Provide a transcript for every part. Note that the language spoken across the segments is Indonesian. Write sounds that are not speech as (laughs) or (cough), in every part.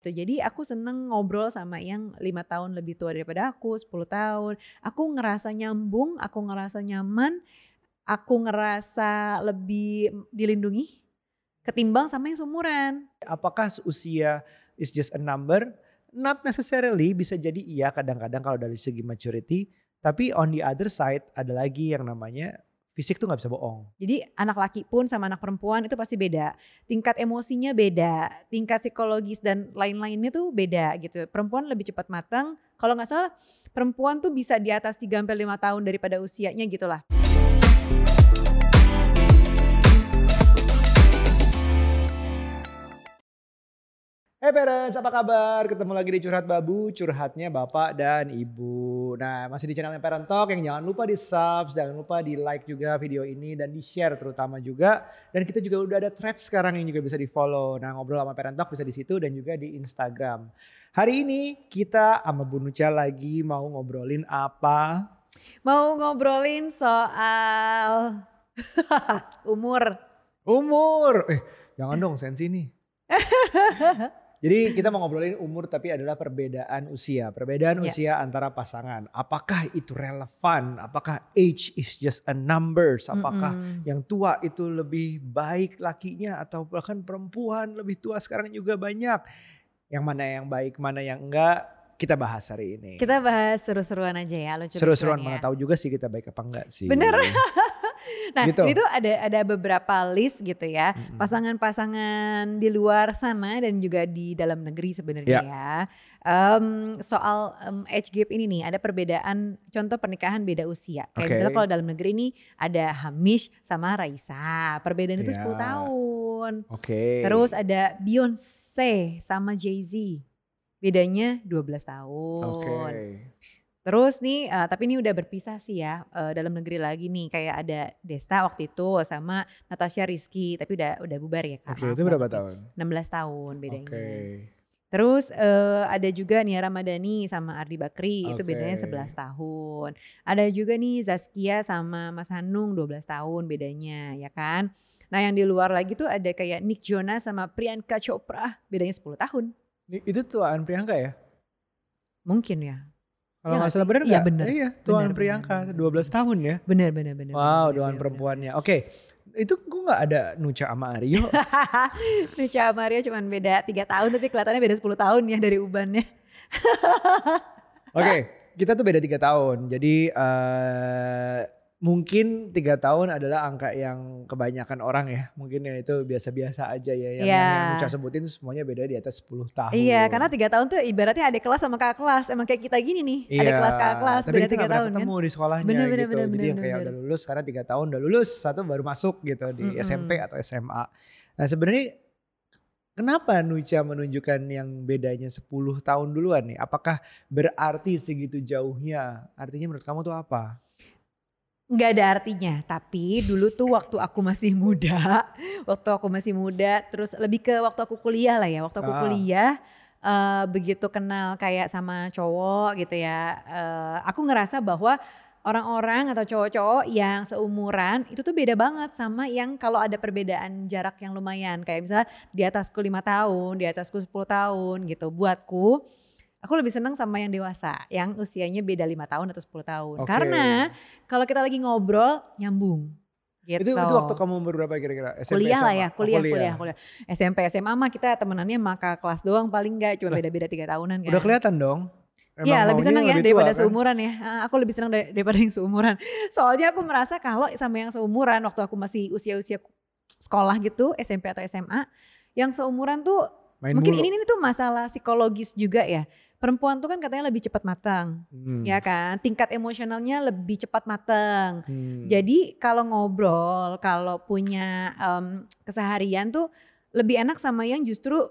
Tuh, jadi aku seneng ngobrol sama yang lima tahun lebih tua daripada aku, 10 tahun. Aku ngerasa nyambung, aku ngerasa nyaman, aku ngerasa lebih dilindungi ketimbang sama yang seumuran. Apakah usia is just a number? Not necessarily, bisa jadi iya kadang-kadang kalau dari segi maturity. Tapi on the other side ada lagi yang namanya fisik tuh nggak bisa bohong. Jadi anak laki pun sama anak perempuan itu pasti beda. Tingkat emosinya beda, tingkat psikologis dan lain-lainnya tuh beda gitu. Perempuan lebih cepat matang. Kalau nggak salah perempuan tuh bisa di atas 3 sampai 5 tahun daripada usianya gitu lah. Hey parents, apa kabar? Ketemu lagi di Curhat Babu, curhatnya Bapak dan Ibu. Nah, masih di channel Parent Talk yang jangan lupa di subs, jangan lupa di like juga video ini dan di share terutama juga. Dan kita juga udah ada thread sekarang yang juga bisa di follow. Nah, ngobrol sama Parent Talk bisa di situ dan juga di Instagram. Hari ini kita sama Bu Nucha lagi mau ngobrolin apa? Mau ngobrolin soal (laughs) umur. Umur. Eh, jangan dong sensi nih. (laughs) Jadi kita mau ngobrolin umur tapi adalah perbedaan usia. Perbedaan Ya. usia antara pasangan. Apakah itu relevan? Apakah age is just a numbers? Apakah Mm-mm. yang tua itu lebih baik lakinya atau bahkan perempuan lebih tua sekarang juga banyak. Yang mana yang baik, mana yang enggak, kita bahas hari ini. Kita bahas seru-seruan aja ya, lucu Seru-seruan ya. mana tahu juga sih kita baik apa enggak sih. Bener. (laughs) Nah, Gitu. ini tuh ada ada beberapa list gitu ya, pasangan-pasangan di luar sana dan juga di dalam negeri sebenarnya Ya. ya. Em, soal em, age gap ini nih, ada perbedaan contoh pernikahan beda usia. Kayak Oke. misalnya kalau dalam negeri nih ada Hamish sama Raisa, perbedaan itu 10 Ya. tahun. Oke. Terus ada Beyonce sama Jay-Z, bedanya 12 tahun. Oke. Terus nih, eh, tapi ini udah berpisah sih ya eh, dalam negeri lagi nih. Kayak ada Desta waktu itu sama Natasha Rizky, tapi udah udah bubar ya kak. Oke, maaf itu berapa tahun? nih. 16 tahun bedanya. Oke. Terus eh, ada juga Nia Ramadhani sama Ardi Bakri, itu bedanya Oke. 11 tahun. Ada juga nih Zaskia sama Mas Hanung 12 tahun bedanya ya kan. Nah yang di luar lagi tuh ada kayak Nick Jonas sama Priyanka Chopra, bedanya 10 tahun. Itu tuaan Priyanka ya? Mungkin ya. Kalau Iya nggak salah sih? bener Iya, bener. Iya, tuan Bener, Priyanka bener, bener, 12 tahun ya. Bener bener bener. Wow, doan perempuannya. Oke, itu gue nggak ada Nucha sama Aryo. (laughs) Nucha sama Mario cuman beda 3 tahun tapi kelihatannya beda 10 tahun ya dari ubannya. Oke, kita tuh beda tiga tahun. Jadi eh mungkin tiga tahun adalah angka yang kebanyakan orang ya. Mungkin ya itu biasa-biasa aja ya. Yang, Iya. yang sebutin semuanya beda di atas 10 tahun. Iya, karena tiga tahun tuh ibaratnya ada kelas sama kakak kelas. Emang kayak kita gini nih, ada Iya, kelas kakak kelas tapi beda tiga tahun kan. ketemu di sekolahnya Bener, bener, gitu. bener, Jadi bener, yang kayak bener. udah lulus karena tiga tahun udah lulus, satu baru masuk gitu di Mm-mm. SMP atau SMA. Nah sebenarnya kenapa Nucha menunjukkan yang bedanya 10 tahun duluan nih? Apakah berarti segitu jauhnya? Artinya menurut kamu tuh apa? Nggak ada artinya, tapi dulu tuh waktu aku masih muda, (laughs) waktu aku masih muda, terus lebih ke waktu aku kuliah lah ya, waktu aku Ah. kuliah eh, begitu kenal kayak sama cowok gitu ya, eh, aku ngerasa bahwa orang-orang atau cowok-cowok yang seumuran itu tuh beda banget sama yang kalau ada perbedaan jarak yang lumayan, kayak misalnya di atasku lima tahun, di atasku 10 tahun gitu. Buatku, aku lebih senang sama yang dewasa, yang usianya beda lima tahun atau 10 tahun, Oke. karena kalau kita lagi ngobrol nyambung gitu. Itu itu waktu kamu umur berapa kira-kira? SMP, kuliah lah ya, Oh, kuliah, kuliah, kuliah. SMP, SMA mah kita temenannya maka kelas doang paling enggak, cuma beda-beda tiga tahunan kan. Udah kelihatan dong. Iya lebih senang ya lebih tua, daripada kan? seumuran ya. Ah, Aku lebih senang dari- daripada yang seumuran. Soalnya aku merasa kalau sama yang seumuran waktu aku masih usia-usia sekolah gitu, SMP atau SMA, yang seumuran tuh Main mungkin mulu. ini, ini tuh masalah psikologis juga ya. Perempuan tuh kan katanya lebih cepat matang, Hmm. ya kan? Tingkat emosionalnya lebih cepat matang. Hmm. Jadi kalau ngobrol, kalau punya em, keseharian tuh lebih enak sama yang justru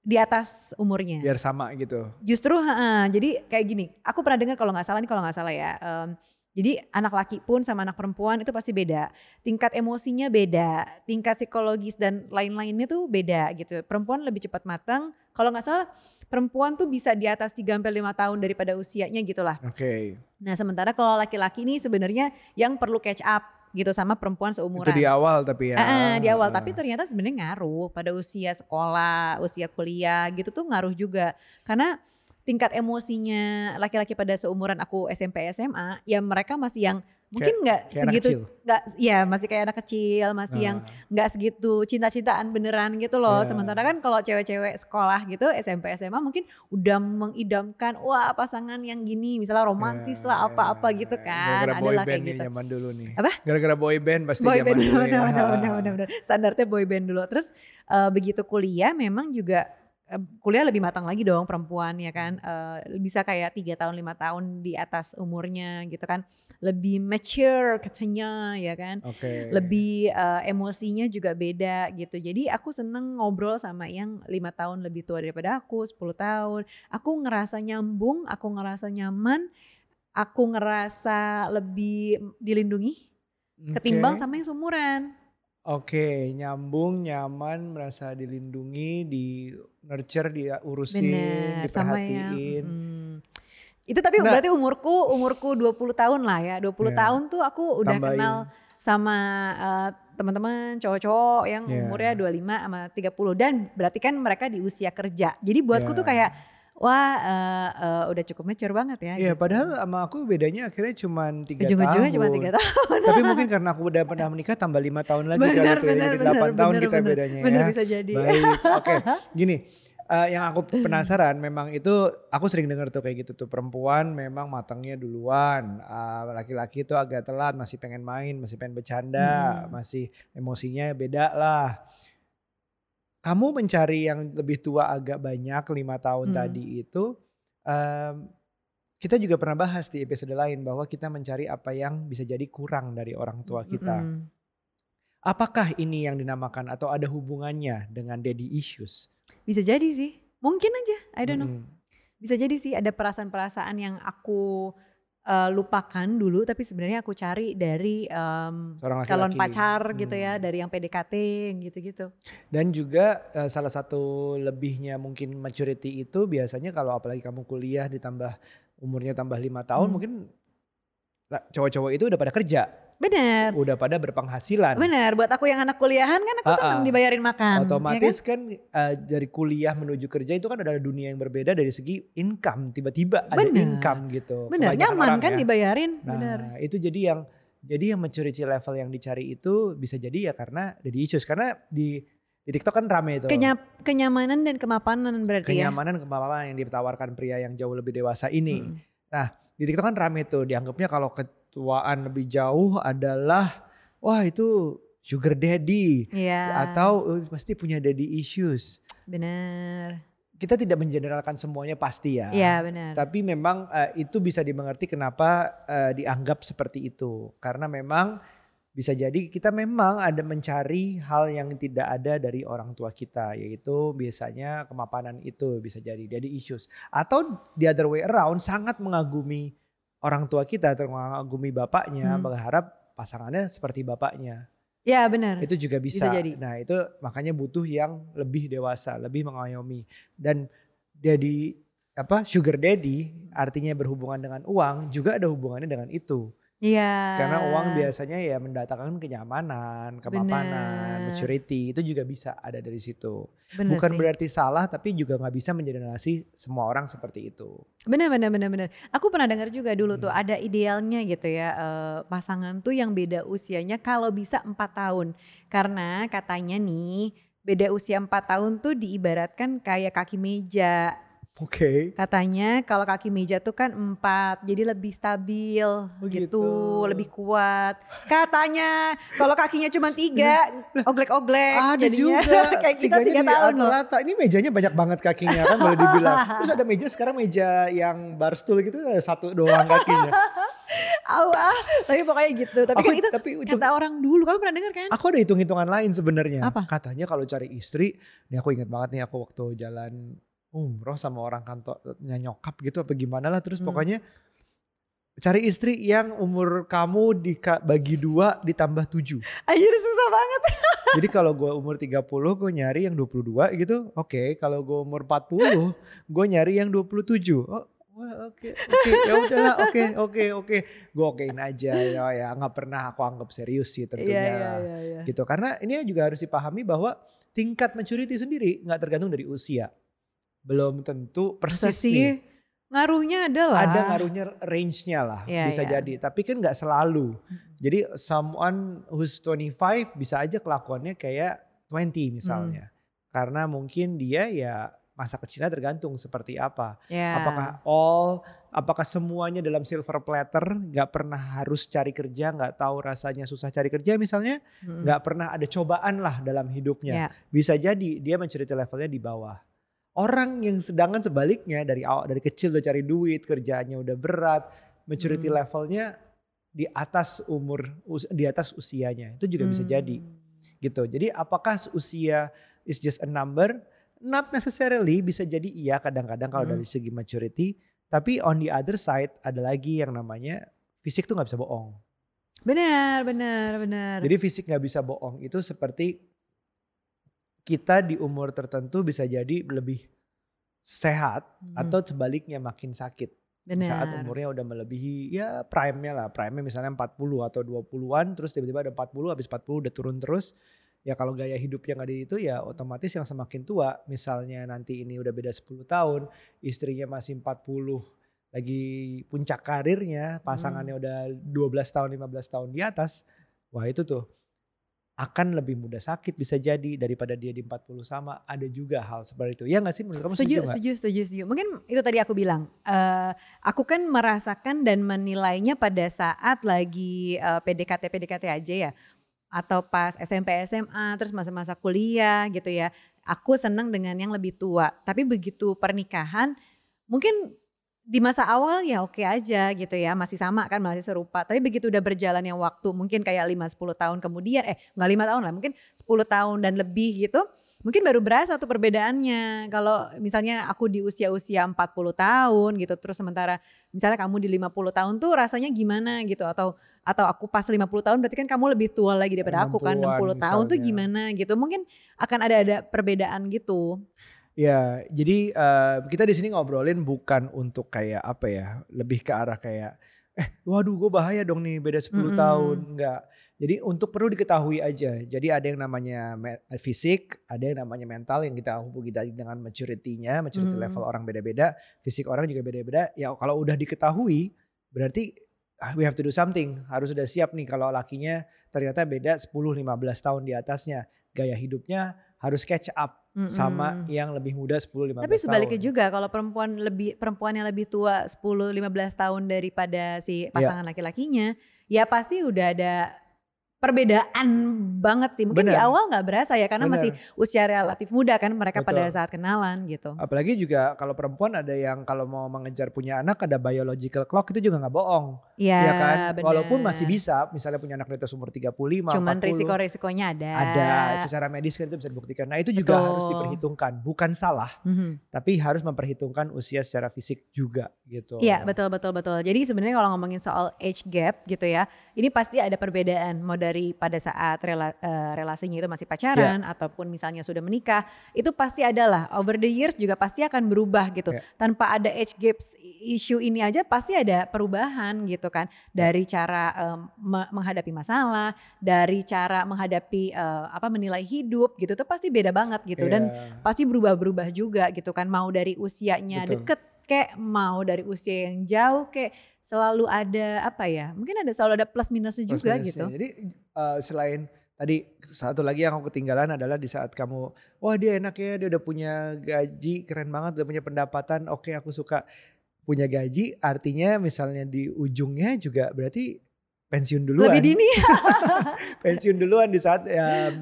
di atas umurnya. biar sama gitu. Justru, heeh, jadi kayak gini. Aku pernah dengar kalau nggak salah nih kalau nggak salah ya. em, jadi anak laki pun sama anak perempuan itu pasti beda. Tingkat emosinya beda, tingkat psikologis dan lain-lainnya tuh beda gitu. Perempuan lebih cepat matang. Kalau nggak salah perempuan tuh bisa di atas 3 sampai 5 tahun daripada usianya gitu lah. Oke. Nah sementara kalau laki-laki ini sebenarnya yang perlu catch up gitu sama perempuan seumuran. Itu di awal tapi ya. Eh, di awal, tapi ternyata sebenarnya ngaruh pada usia sekolah, usia kuliah gitu tuh ngaruh juga. Karena tingkat emosinya laki-laki pada seumuran aku SMP SMA, ya mereka masih yang mungkin nggak segitu, nggak, ya masih kayak anak kecil, masih yang Ah. nggak segitu cinta-cintaan beneran gitu loh. Ya. Sementara kan kalau cewek-cewek sekolah gitu SMP SMA mungkin udah mengidamkan wah pasangan yang gini misalnya romantis Ya, lah ya, apa-apa gitu ya. kan. Gara-gara boy Adalah band kayak gitu. zaman dulu nih. Apa? Gara-gara boy band pasti boy band dulu dulu, ya. (laughs) benar, benar, benar. Standarnya boy band dulu. Terus eh, begitu kuliah memang juga kuliah lebih matang lagi dong perempuan ya kan. Eh, bisa kayak tiga tahun lima tahun di atas umurnya gitu kan. Lebih mature katanya ya kan. Oke. Lebih eh, emosinya juga beda gitu. Jadi aku seneng ngobrol sama yang lima tahun lebih tua daripada aku, 10 tahun. Aku ngerasa nyambung, aku ngerasa nyaman, aku ngerasa lebih dilindungi ketimbang Oke. sama yang seumuran. Oke, nyambung, nyaman, merasa dilindungi, di nurture, diurusin, Bener, sama yang diperhatiin. mm. Itu tapi Nah. berarti umurku umurku 20 tahun lah ya. 20 Ya. tahun tuh aku udah Tambahin. kenal sama eh, teman-teman cowok-cowok yang Ya. umurnya 25 sama 30 dan berarti kan mereka di usia kerja. Jadi buatku Ya. tuh kayak wah eh, eh, udah cukup mature banget ya. Iya, gitu. padahal sama aku bedanya akhirnya cuma tiga ujung-ujungnya tahun. cuma tiga tahun. Tapi mungkin karena aku udah pernah menikah tambah lima tahun lagi kali Benar, tuh ya. benar, Jadi 8 tahun benar, kita benar. bedanya Bener ya. bisa jadi. Baik, oke. (laughs) Gini, eh, yang aku penasaran memang itu aku sering dengar tuh kayak gitu tuh perempuan memang matangnya duluan, Ah, laki-laki tuh agak telat, masih pengen main, masih pengen bercanda, Hmm. masih emosinya beda lah. Kamu mencari yang lebih tua agak banyak lima tahun Hmm. tadi itu, em, kita juga pernah bahas di episode lain bahwa kita mencari apa yang bisa jadi kurang dari orang tua kita. Mm-mm. Apakah ini yang dinamakan atau ada hubungannya dengan daddy issues? Bisa jadi sih. Mungkin aja, I don't know. Bisa jadi sih ada perasaan-perasaan yang aku eh, lupakan dulu tapi sebenarnya aku cari dari em, Seorang calon laki-laki. pacar gitu ya, Hmm. dari yang PDKT gitu-gitu. Dan juga eh, salah satu lebihnya mungkin maturity itu biasanya kalau apalagi kamu kuliah ditambah umurnya tambah lima tahun Hmm. mungkin cowok-cowok itu udah pada kerja, Bener, udah pada berpenghasilan. bener. Buat aku yang anak kuliahan kan aku seneng ah. dibayarin makan. ya kan? Otomatis kan, eh, dari kuliah menuju kerja itu kan ada dunia yang berbeda dari segi income. Tiba-tiba ada income gitu. Bener, nyaman orang kan ya. dibayarin. Nah Bener. itu jadi yang jadi yang maturity level yang dicari itu bisa jadi ya karena daddy issues. Karena di di TikTok kan rame itu. Kenya- kenyamanan dan kemapanan berarti ya. Kenyamanan kemapanan yang ditawarkan pria yang jauh lebih dewasa ini. Mm. Di TikTok kan rame tuh dianggapnya kalau ketuaan lebih jauh adalah wah itu sugar daddy Iya. atau eh, pasti punya daddy issues. bener. Kita tidak mengeneralkan semuanya pasti ya. Iya bener. Tapi memang eh, itu bisa dimengerti kenapa eh, dianggap seperti itu. Karena memang bisa jadi kita memang ada mencari hal yang tidak ada dari orang tua kita. Yaitu biasanya kemapanan itu bisa jadi. Jadi issues. Atau the other way around sangat mengagumi orang tua kita. Atau mengagumi bapaknya. Hmm. Berharap pasangannya seperti bapaknya. Ya bener. Itu juga bisa. Bisa jadi. Nah itu makanya butuh yang lebih dewasa, lebih mengayomi. Dan daddy apa sugar daddy artinya berhubungan dengan uang juga ada hubungannya dengan itu. Iya. Karena uang biasanya ya mendatangkan kenyamanan, kemapanan, Bener. maturity itu juga bisa ada dari situ. Bener Bukan sih. berarti salah tapi juga nggak bisa mengeneralisasi semua orang seperti itu. Bener bener bener bener. Aku pernah dengar juga dulu tuh Hmm. ada idealnya gitu ya eh, pasangan tuh yang beda usianya kalau bisa empat tahun. Karena katanya nih beda usia empat tahun tuh diibaratkan kayak kaki meja. Oke. Katanya kalau kaki meja tuh kan empat, jadi lebih stabil Oh gitu, gitu. lebih kuat. Katanya kalau kakinya cuma tiga, oglek-oglek Ada jadinya. juga. (laughs) Kayak kita tiga tahun loh. rata-rata. Ini mejanya banyak banget kakinya kan boleh (laughs) dibilang. Terus ada meja sekarang meja yang bar stool gitu ada satu doang kakinya. (laughs) Au, ah, tapi pokoknya gitu. Tapi Aku- kan itu tapi itu kata orang dulu, kamu pernah dengar kan? Aku ada hitung-hitungan lain sebenarnya. Katanya kalau cari istri, nih aku ingat banget nih aku waktu jalan umroh sama orang kantornya nyokap gitu apa gimana lah. Terus Hmm. pokoknya cari istri yang umur kamu dibagi dua ditambah tujuh. Anjir susah banget. (laughs) Jadi kalau gue umur 30 gue nyari yang 22 gitu. Oke kalau gue umur 40 gue nyari yang 27. Oh, wah, oke oke ya udahlah oke oke oke gue okein aja ya ya nggak pernah aku anggap serius sih tentunya Iya, iya, iya, iya. gitu karena ini juga harus dipahami bahwa tingkat maturity sendiri nggak tergantung dari usia belum tentu Masa persis sih? nih Ngaruhnya ada lah. ada ngaruhnya range-nya lah Iya, bisa iya. jadi tapi kan nggak selalu jadi someone who's 25 bisa aja kelakuannya kayak 20 misalnya Hmm. karena mungkin dia ya masa kecilnya tergantung seperti apa Ya. apakah all apakah semuanya dalam silver platter nggak pernah harus cari kerja nggak tahu rasanya susah cari kerja misalnya nggak pernah ada cobaan lah dalam hidupnya Ya. bisa jadi dia mencerita levelnya di bawah orang yang sedangkan sebaliknya dari awal dari kecil udah cari duit kerjaannya udah berat maturity Hmm. levelnya di atas umur us- di atas usianya itu juga bisa jadi Hmm. gitu jadi apakah usia is just a number not necessarily bisa jadi iya kadang-kadang kalau Hmm. dari segi maturity tapi on the other side ada lagi yang namanya fisik tuh nggak bisa bohong Benar, benar, benar. jadi fisik nggak bisa bohong itu seperti kita di umur tertentu bisa jadi lebih sehat Hmm. atau sebaliknya makin sakit di benar. saat umurnya udah melebihi ya prime-nya lah. Prime-nya misalnya 40 atau 20-an terus tiba-tiba ada 40 habis 40 udah turun terus. Ya kalau gaya hidupnya nggak di itu ya otomatis yang semakin tua misalnya nanti ini udah beda 10 tahun, istrinya masih 40 lagi puncak karirnya, pasangannya udah 12 tahun 15 tahun di atas. Wah itu tuh akan lebih mudah sakit bisa jadi daripada dia di 40 sama. Ada juga hal seperti itu. Ya nggak sih menurut kamu setuju, setuju nggak? setuju, setuju. Mungkin itu tadi aku bilang. eh aku kan merasakan dan menilainya pada saat lagi eh, PDKT PDKT aja ya, atau pas SMP SMA, terus masa-masa kuliah gitu ya. Aku senang dengan yang lebih tua. Tapi begitu pernikahan, mungkin di masa awal ya oke aja gitu ya, masih sama kan, masih serupa. Tapi begitu udah berjalannya waktu, mungkin kayak 5-10 tahun kemudian, eh nggak lima tahun lah, mungkin 10 tahun dan lebih gitu, mungkin baru berasa tuh perbedaannya. Kalau misalnya aku di usia-usia 40 tahun gitu, terus sementara misalnya kamu di 50 tahun tuh rasanya gimana gitu atau atau aku pas 50 tahun berarti kan kamu lebih tua lagi daripada aku kan 60-an 60 tahun tuh gimana gitu. Mungkin akan ada ada perbedaan gitu. Ya, jadi eh, kita di sini ngobrolin bukan untuk kayak apa ya, lebih ke arah kayak, eh, waduh, gue bahaya dong nih beda 10 Mm-mm. tahun, enggak. Jadi untuk perlu diketahui aja. Jadi ada yang namanya me- fisik, ada yang namanya mental yang kita hubungi tadi dengan maturity-nya, maturity Hmm. level orang beda-beda, fisik orang juga beda-beda. Ya kalau udah diketahui, berarti ah, we have to do something. Harus sudah siap nih kalau lakinya ternyata beda 10-15 tahun di atasnya. Gaya hidupnya harus catch up sama Mm-mm. yang lebih muda 10-15 tahun. Tapi sebaliknya juga kalau perempuan lebih perempuan yang lebih tua 10 15 tahun daripada si Iya. pasangan laki-lakinya, ya pasti udah ada perbedaan banget sih. Mungkin di Benar. awal nggak berasa ya karena Benar. masih usia relatif muda kan mereka pada Betul. saat kenalan gitu. Apalagi juga kalau perempuan ada yang kalau mau mengejar punya anak ada biological clock itu juga nggak bohong. Iya ya kan? benar. Walaupun masih bisa misalnya punya anak di atas umur 35, Cuman 40. risiko-risikonya ada. Ada secara medis kan itu bisa dibuktikan. Nah itu juga Betul. harus diperhitungkan. Bukan salah, Mhm. tapi harus memperhitungkan usia secara fisik juga gitu. Iya betul betul betul. Jadi sebenarnya kalau ngomongin soal age gap gitu ya, ini pasti ada perbedaan. Mau dari pada saat rela- eh, relasinya itu masih pacaran Iya. ataupun misalnya sudah menikah, itu pasti ada lah. Over the years juga pasti akan berubah gitu. Iya. Tanpa ada age gaps issue ini aja pasti ada perubahan gitu kan. Dari cara me- menghadapi masalah, dari cara menghadapi eh, apa menilai hidup gitu tuh pasti beda banget gitu. Dan Iya. pasti berubah-berubah juga gitu kan mau dari usianya Betul. deket kayak mau dari usia yang jauh kayak selalu ada apa ya mungkin ada selalu ada plus minusnya Plus juga minusnya. gitu Jadi eh, selain tadi satu lagi yang aku ketinggalan adalah di saat kamu wah dia enak ya dia udah punya gaji keren banget udah punya pendapatan oke aku suka punya gaji artinya misalnya di ujungnya juga berarti pensiun duluan lebih dini (laughs) pensiun duluan di saat ya,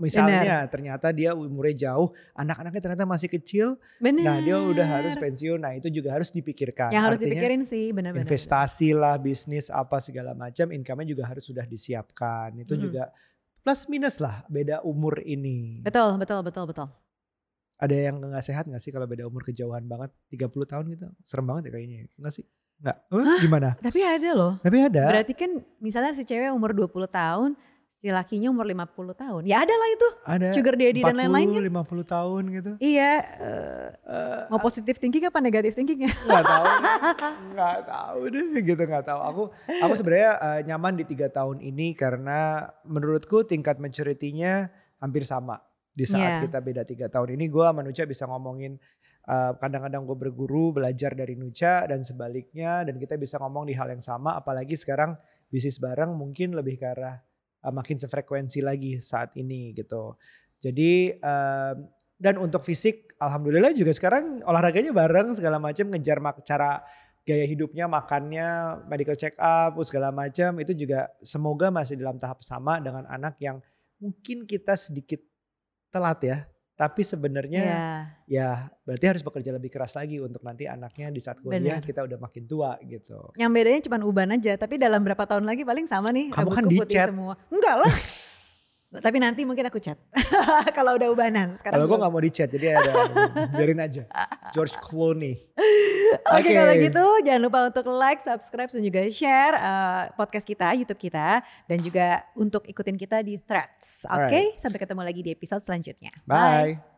misalnya ternyata dia umurnya jauh anak-anaknya ternyata masih kecil benar nah dia udah harus pensiun nah itu juga harus dipikirkan yang harus Artinya, dipikirin sih benar-benar investasi lah, bisnis apa segala macam, income-nya juga harus sudah disiapkan. Itu Mm-mm. juga plus minus lah beda umur ini. betul betul betul betul Ada yang nggak sehat nggak sih kalau beda umur kejauhan banget 30 tahun gitu? Serem banget ya kayaknya. Enggak sih? Enggak. Eh, gimana? tapi ada loh Tapi ada. berarti kan misalnya si cewek umur 20 tahun si lakinya umur 50 tahun. Ya ada lah itu. Ada Sugar daddy dan 40, lain-lain kan. 50 tahun gitu. Iya, eh, mau positif thinking apa negatif thinking ya? nggak tahu (laughs) nggak tahu deh gitu nggak tahu aku aku sebenarnya eh, nyaman di tiga tahun ini karena menurutku tingkat maturity-nya hampir sama di saat Iya. kita beda tiga tahun ini gue sama Nucha bisa ngomongin eh, kadang-kadang gue berguru belajar dari Nucha dan sebaliknya dan kita bisa ngomong di hal yang sama apalagi sekarang bisnis bareng mungkin lebih ke arah eh, makin sefrekuensi lagi saat ini gitu. Jadi em, dan untuk fisik alhamdulillah juga sekarang olahraganya bareng segala macam ngejar mak- cara gaya hidupnya makannya medical check up segala macam itu juga semoga masih dalam tahap sama dengan anak yang mungkin kita sedikit telat ya tapi sebenarnya Iya. ya berarti harus bekerja lebih keras lagi untuk nanti anaknya di saat kuliah Benar. kita udah makin tua gitu Yang bedanya cuma uban aja, tapi dalam berapa tahun lagi paling sama nih. Kamu kan di chat. semua. Enggak lah. (laughs) tapi nanti mungkin aku chat. (laughs) Kalau udah ubanan. Sekarang kalau gue nggak mau di chat jadi ada biarin aja George Clooney Oke (laughs) Oke. kalau gitu jangan lupa untuk like, subscribe dan juga share eh, podcast kita, YouTube kita dan juga untuk ikutin kita di Threads. Oke, Alright. sampai ketemu lagi di episode selanjutnya. bye.